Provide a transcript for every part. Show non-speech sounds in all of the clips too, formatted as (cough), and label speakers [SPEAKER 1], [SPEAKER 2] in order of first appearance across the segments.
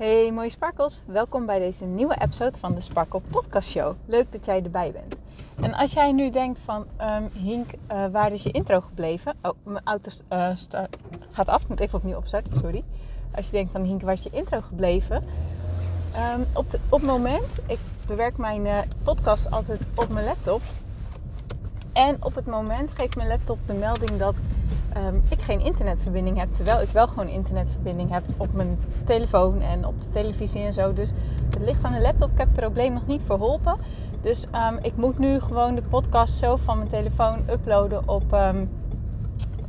[SPEAKER 1] Hey mooie sparkels, welkom bij deze nieuwe episode van de Sparkle Podcast Show. Leuk dat jij erbij bent. En als jij nu denkt van, um, Hink, uh, waar is je intro gebleven? Oh, mijn auto uh, gaat af, ik moet even opnieuw opstarten, sorry. Als je denkt van, Hink, waar is je intro gebleven? Um, op, op het moment, ik bewerk mijn uh, podcast altijd op mijn laptop. En op het moment geeft mijn laptop de melding dat um, ik geen internetverbinding heb. Terwijl ik wel gewoon internetverbinding heb op mijn telefoon en op de televisie en zo. Dus het ligt aan de laptop. Ik heb het probleem nog niet verholpen. Dus um, ik moet nu gewoon de podcast zo van mijn telefoon uploaden op, um,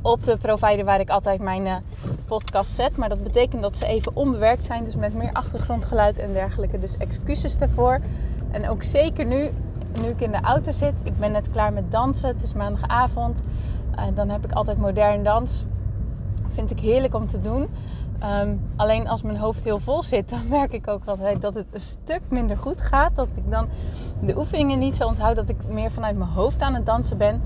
[SPEAKER 1] op de provider waar ik altijd mijn uh, podcast zet. Maar dat betekent dat ze even onbewerkt zijn. Dus met meer achtergrondgeluid en dergelijke. Dus excuses daarvoor. En ook zeker nu, nu ik in de auto zit. Ik ben net klaar met dansen. Het is maandagavond. Uh, dan heb ik altijd modern dans. Vind ik heerlijk om te doen. Um, alleen als mijn hoofd heel vol zit, (laughs) dan merk ik ook altijd dat het een stuk minder goed gaat. Dat ik dan de oefeningen niet zo onthoud. Dat ik meer vanuit mijn hoofd aan het dansen ben.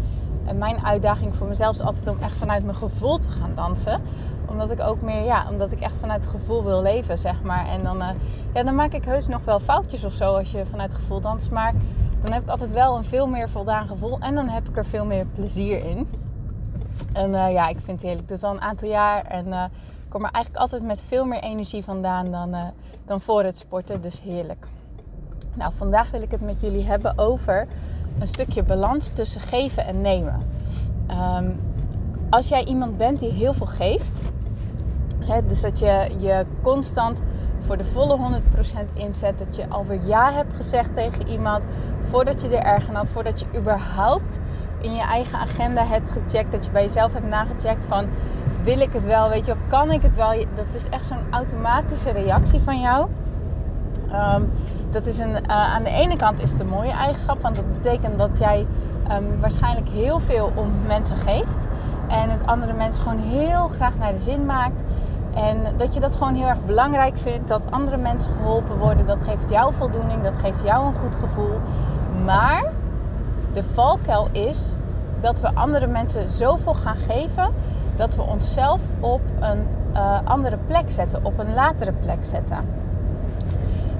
[SPEAKER 1] En mijn uitdaging voor mezelf is altijd om echt vanuit mijn gevoel te gaan dansen. Omdat ik ook meer, ja, omdat ik echt vanuit het gevoel wil leven, zeg maar. En dan, uh, ja, dan maak ik heus nog wel foutjes of zo als je vanuit het gevoel danst. Maar dan heb ik altijd wel een veel meer voldaan gevoel. En dan heb ik er veel meer plezier in. En uh, ja, ik vind het heerlijk. Ik doe het al een aantal jaar. En uh, kom er eigenlijk altijd met veel meer energie vandaan dan, uh, dan voor het sporten. Dus heerlijk. Nou, vandaag wil ik het met jullie hebben over een stukje balans tussen geven en nemen. Um, als jij iemand bent die heel veel geeft, hè, dus dat je je constant voor de volle 100% inzet, dat je alweer ja hebt gezegd tegen iemand voordat je er erg voordat je überhaupt in je eigen agenda hebt gecheckt, dat je bij jezelf hebt nagecheckt van wil ik het wel, weet je, kan ik het wel? Dat is echt zo'n automatische reactie van jou. Um, dat is een, uh, aan de ene kant is het een mooie eigenschap, want dat betekent dat jij um, waarschijnlijk heel veel om mensen geeft en het andere mensen gewoon heel graag naar de zin maakt. En dat je dat gewoon heel erg belangrijk vindt, dat andere mensen geholpen worden, dat geeft jou voldoening, dat geeft jou een goed gevoel. Maar de valkuil is dat we andere mensen zoveel gaan geven dat we onszelf op een uh, andere plek zetten, op een latere plek zetten.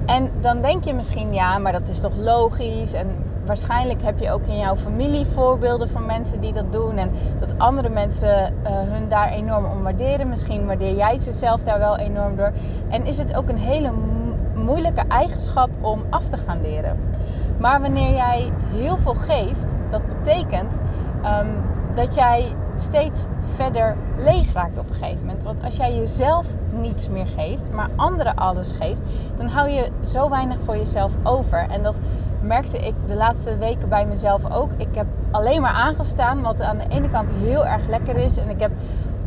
[SPEAKER 1] En dan denk je misschien, ja, maar dat is toch logisch. En waarschijnlijk heb je ook in jouw familie voorbeelden van mensen die dat doen. En dat andere mensen uh, hun daar enorm om waarderen. Misschien waardeer jij jezelf daar wel enorm door. En is het ook een hele moeilijke eigenschap om af te gaan leren. Maar wanneer jij heel veel geeft, dat betekent um, dat jij steeds verder leeg raakt op een gegeven moment. Want als jij jezelf niets meer geeft, maar anderen alles geeft, dan hou je zo weinig voor jezelf over. En dat merkte ik de laatste weken bij mezelf ook. Ik heb alleen maar aangestaan, wat aan de ene kant heel erg lekker is. En ik heb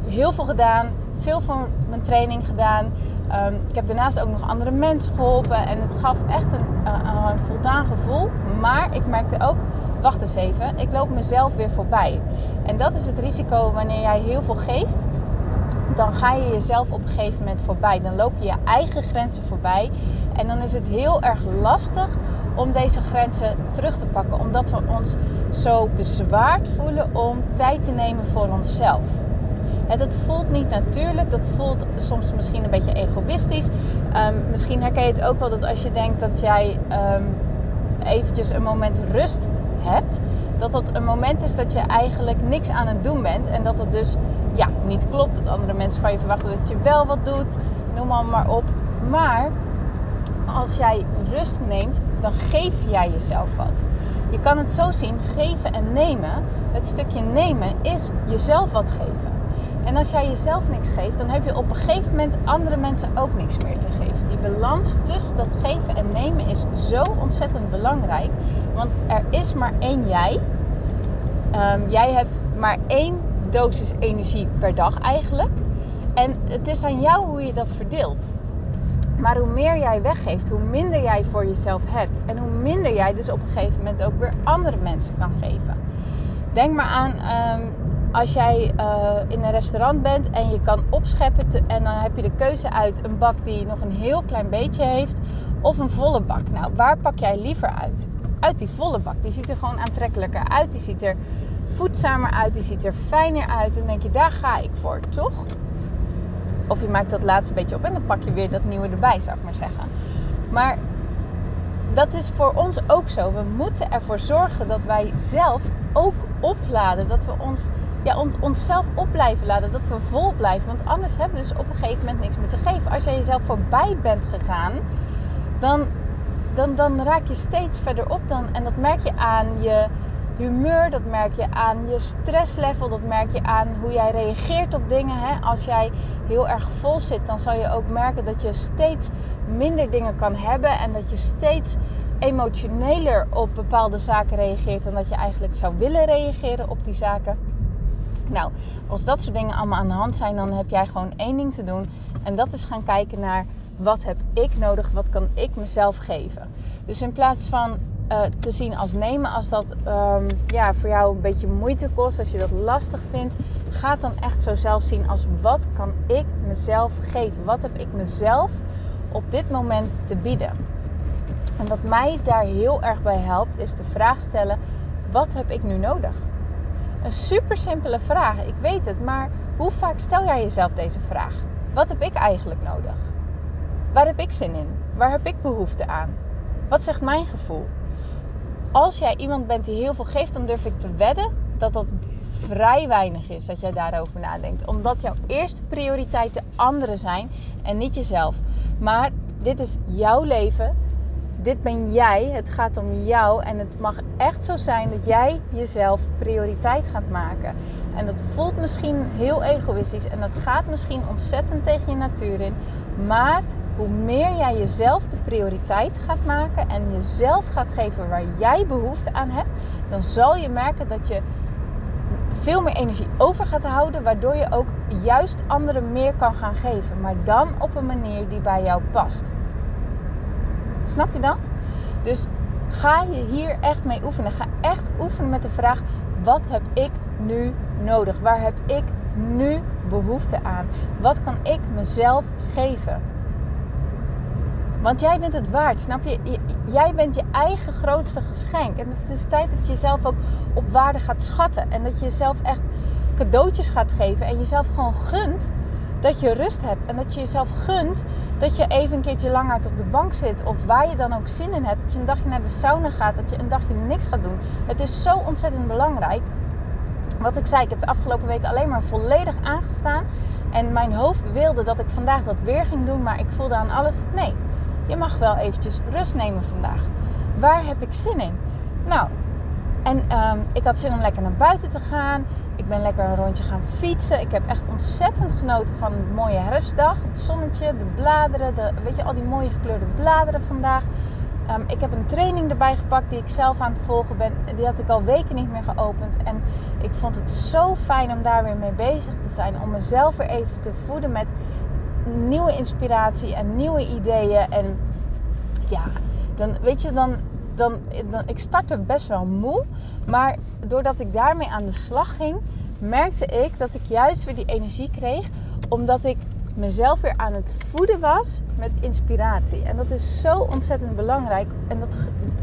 [SPEAKER 1] heel veel gedaan, veel van mijn training gedaan. Um, ik heb daarnaast ook nog andere mensen geholpen en het gaf echt een, uh, een voldaan gevoel. Maar ik merkte ook, wacht eens even, ik loop mezelf weer voorbij. En dat is het risico wanneer jij heel veel geeft. Dan ga je jezelf op een gegeven moment voorbij. Dan loop je je eigen grenzen voorbij. En dan is het heel erg lastig om deze grenzen terug te pakken. Omdat we ons zo bezwaard voelen om tijd te nemen voor onszelf. Dat voelt niet natuurlijk. Dat voelt soms misschien een beetje egoïstisch. Um, misschien herken je het ook wel dat als je denkt dat jij um, eventjes een moment rust hebt, dat dat een moment is dat je eigenlijk niks aan het doen bent. En dat het dus ja, niet klopt. Dat andere mensen van je verwachten dat je wel wat doet. Noem maar op. Maar als jij rust neemt, dan geef jij jezelf wat. Je kan het zo zien, geven en nemen. Het stukje nemen is jezelf wat geven. En als jij jezelf niks geeft, dan heb je op een gegeven moment andere mensen ook niks meer te geven. Die balans tussen dat geven en nemen is zo ontzettend belangrijk. Want er is maar één jij. Um, jij hebt maar één dosis energie per dag eigenlijk. En het is aan jou hoe je dat verdeelt. Maar hoe meer jij weggeeft, hoe minder jij voor jezelf hebt. En hoe minder jij dus op een gegeven moment ook weer andere mensen kan geven. Denk maar aan um, als jij uh, in een restaurant bent en je kan opscheppen en dan heb je de keuze uit een bak die nog een heel klein beetje heeft of een volle bak. Nou, waar pak jij liever uit? Uit die volle bak. Die ziet er gewoon aantrekkelijker uit. Die ziet er voedzamer uit. Die ziet er fijner uit. En denk je, daar ga ik voor, toch? Of je maakt dat laatste beetje op en dan pak je weer dat nieuwe erbij, zou ik maar zeggen. Maar dat is voor ons ook zo. We moeten ervoor zorgen dat wij zelf ook opladen. Dat we ons, ja, ons, onszelf op blijven laden. Dat we vol blijven. Want anders hebben we dus op een gegeven moment niks meer te geven. Als jij jezelf voorbij bent gegaan, dan, dan, dan raak je steeds verder op. Dan, en dat merk je aan je humeur, dat merk je aan je stresslevel, dat merk je aan hoe jij reageert op dingen. Hè? Als jij heel erg vol zit, dan zal je ook merken dat je steeds minder dingen kan hebben en dat je steeds emotioneler op bepaalde zaken reageert dan dat je eigenlijk zou willen reageren op die zaken. Nou, als dat soort dingen allemaal aan de hand zijn, dan heb jij gewoon één ding te doen. En dat is gaan kijken naar wat heb ik nodig, wat kan ik mezelf geven. Dus in plaats van uh, te zien als nemen, als dat um, ja, voor jou een beetje moeite kost, als je dat lastig vindt, ga dan echt zo zelf zien als wat kan ik mezelf geven? Wat heb ik mezelf op dit moment te bieden? En wat mij daar heel erg bij helpt, is de vraag stellen: wat heb ik nu nodig? Een super simpele vraag, ik weet het, maar hoe vaak stel jij jezelf deze vraag? Wat heb ik eigenlijk nodig? Waar heb ik zin in? Waar heb ik behoefte aan? Wat zegt mijn gevoel? Als jij iemand bent die heel veel geeft, dan durf ik te wedden dat dat vrij weinig is dat jij daarover nadenkt. Omdat jouw eerste prioriteiten anderen zijn en niet jezelf. Maar dit is jouw leven dit ben jij. Het gaat om jou. En het mag echt zo zijn dat jij jezelf prioriteit gaat maken. En dat voelt misschien heel egoïstisch. En dat gaat misschien ontzettend tegen je natuur in. Maar hoe meer jij jezelf de prioriteit gaat maken en jezelf gaat geven waar jij behoefte aan hebt, dan zal je merken dat je veel meer energie over gaat houden, waardoor je ook juist anderen meer kan gaan geven, maar dan op een manier die bij jou past. Snap je dat? Dus ga je hier echt mee oefenen. Ga echt oefenen met de vraag: wat heb ik nu nodig? Waar heb ik nu behoefte aan? Wat kan ik mezelf geven? Want jij bent het waard, snap je? Jij bent je eigen grootste geschenk. En het is tijd dat je jezelf ook op waarde gaat schatten. En dat je jezelf echt cadeautjes gaat geven. En jezelf gewoon gunt dat je rust hebt. En dat je jezelf gunt dat je even een keertje lang uit op de bank zit. Of waar je dan ook zin in hebt. Dat je een dagje naar de sauna gaat. Dat je een dagje niks gaat doen. Het is zo ontzettend belangrijk. Wat ik zei, ik heb de afgelopen weken alleen maar volledig aangestaan. En mijn hoofd wilde dat ik vandaag dat weer ging doen. Maar ik voelde aan alles, nee, je mag wel eventjes rust nemen vandaag. Waar heb ik zin in? Nou, en ehm, ik had zin om lekker naar buiten te gaan. Ik ben lekker een rondje gaan fietsen. Ik heb echt ontzettend genoten van een mooie herfstdag. Het zonnetje, de bladeren, de, weet je, al die mooie gekleurde bladeren vandaag. Ehm, ik heb een training erbij gepakt die ik zelf aan het volgen ben. Die had ik al weken niet meer geopend. En ik vond het zo fijn om daar weer mee bezig te zijn. Om mezelf weer even te voeden met nieuwe inspiratie en nieuwe ideeën. En ja, dan weet je, dan, dan, dan ik startte best wel moe. Maar doordat ik daarmee aan de slag ging, merkte ik dat ik juist weer die energie kreeg. Omdat ik mezelf weer aan het voeden was met inspiratie. En dat is zo ontzettend belangrijk. En dat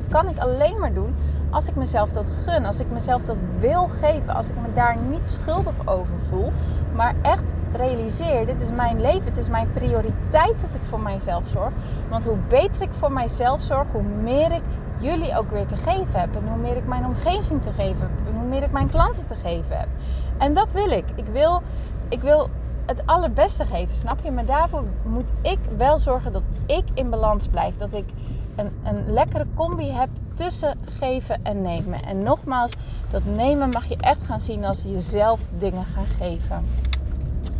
[SPEAKER 1] kan ik alleen maar doen als ik mezelf dat gun. Als ik mezelf dat wil geven. Als ik me daar niet schuldig over voel. Maar echt realiseer, dit is mijn leven. Het is mijn prioriteit dat ik voor mijzelf zorg. Want hoe beter ik voor mijzelf zorg, hoe meer ik jullie ook weer te geven heb. En hoe meer ik mijn omgeving te geven heb. En hoe meer ik mijn klanten te geven heb. En dat wil ik. Ik wil, ik wil het allerbeste geven, snap je? Maar daarvoor moet ik wel zorgen dat ik in balans blijf. Dat ik een, een lekkere combi heb tussen geven en nemen. En nogmaals, dat nemen mag je echt gaan zien als jezelf dingen gaan geven.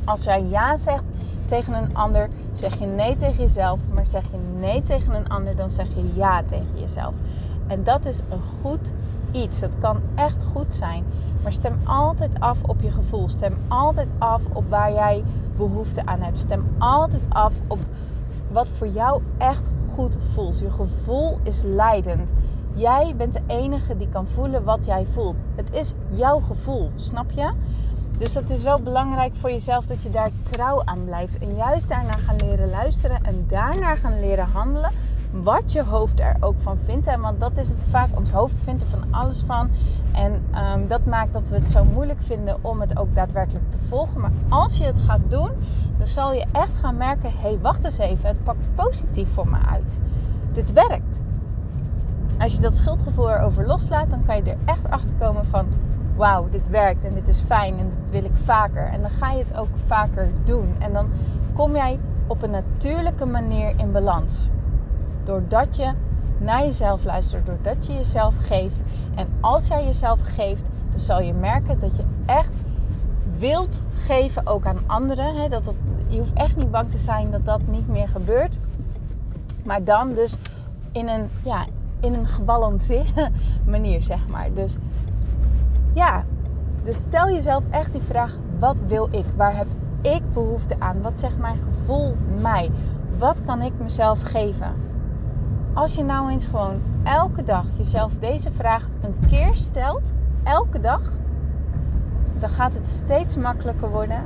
[SPEAKER 1] Als jij ja zegt tegen een ander, zeg je nee tegen jezelf. Maar zeg je nee tegen een ander, dan zeg je ja tegen jezelf. En dat is een goed iets. Dat kan echt goed zijn. Maar stem altijd af op je gevoel. Stem altijd af op waar jij behoefte aan hebt. Stem altijd af op wat voor jou echt goed voelt. Je gevoel is leidend. Jij bent de enige die kan voelen wat jij voelt. Het is jouw gevoel, snap je? Dus het is wel belangrijk voor jezelf dat je daar trouw aan blijft. En juist daarna gaan leren luisteren en daarna gaan leren handelen wat je hoofd er ook van vindt. En want dat is het vaak, ons hoofd vindt er van alles van. En ehm, dat maakt dat we het zo moeilijk vinden om het ook daadwerkelijk te volgen. Maar als je het gaat doen, dan zal je echt gaan merken: hé, hey, wacht eens even, het pakt positief voor me uit. Dit werkt. Als je dat schuldgevoel erover loslaat, dan kan je er echt achter komen van wauw, dit werkt en dit is fijn en dit wil ik vaker. En dan ga je het ook vaker doen. En dan kom jij op een natuurlijke manier in balans. Doordat je naar jezelf luistert, doordat je jezelf geeft. En als jij jezelf geeft, dan zal je merken dat je echt wilt geven ook aan anderen. Dat dat, je hoeft echt niet bang te zijn dat dat niet meer gebeurt. Maar dan dus in een, ja, in een gebalanceerde (laughs) manier, zeg maar. Dus ja, dus stel jezelf echt die vraag: wat wil ik? Waar heb ik behoefte aan? Wat zegt mijn gevoel mij? Wat kan ik mezelf geven? Als je nou eens gewoon elke dag jezelf deze vraag een keer stelt, elke dag, dan gaat het steeds makkelijker worden.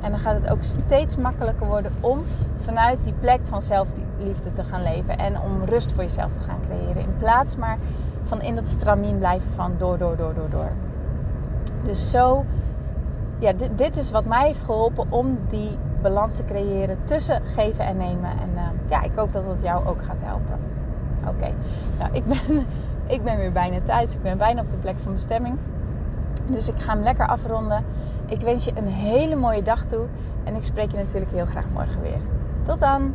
[SPEAKER 1] En dan gaat het ook steeds makkelijker worden om vanuit die plek van zelfliefde te gaan leven. En om rust voor jezelf te gaan creëren. In plaats maar van in dat stramien blijven van door, door, door, door, door. Dus zo, ja, dit, dit, is wat mij heeft geholpen om die balans te creëren tussen geven en nemen. En uh, ja, ik hoop dat dat jou ook gaat helpen. Oké, nou ik ben, (laughs) ik ben weer bijna thuis. Ik ben bijna op de plek van bestemming. Dus ik ga hem lekker afronden. Ik wens je een hele mooie dag toe. En ik spreek je natuurlijk heel graag morgen weer. Tot dan!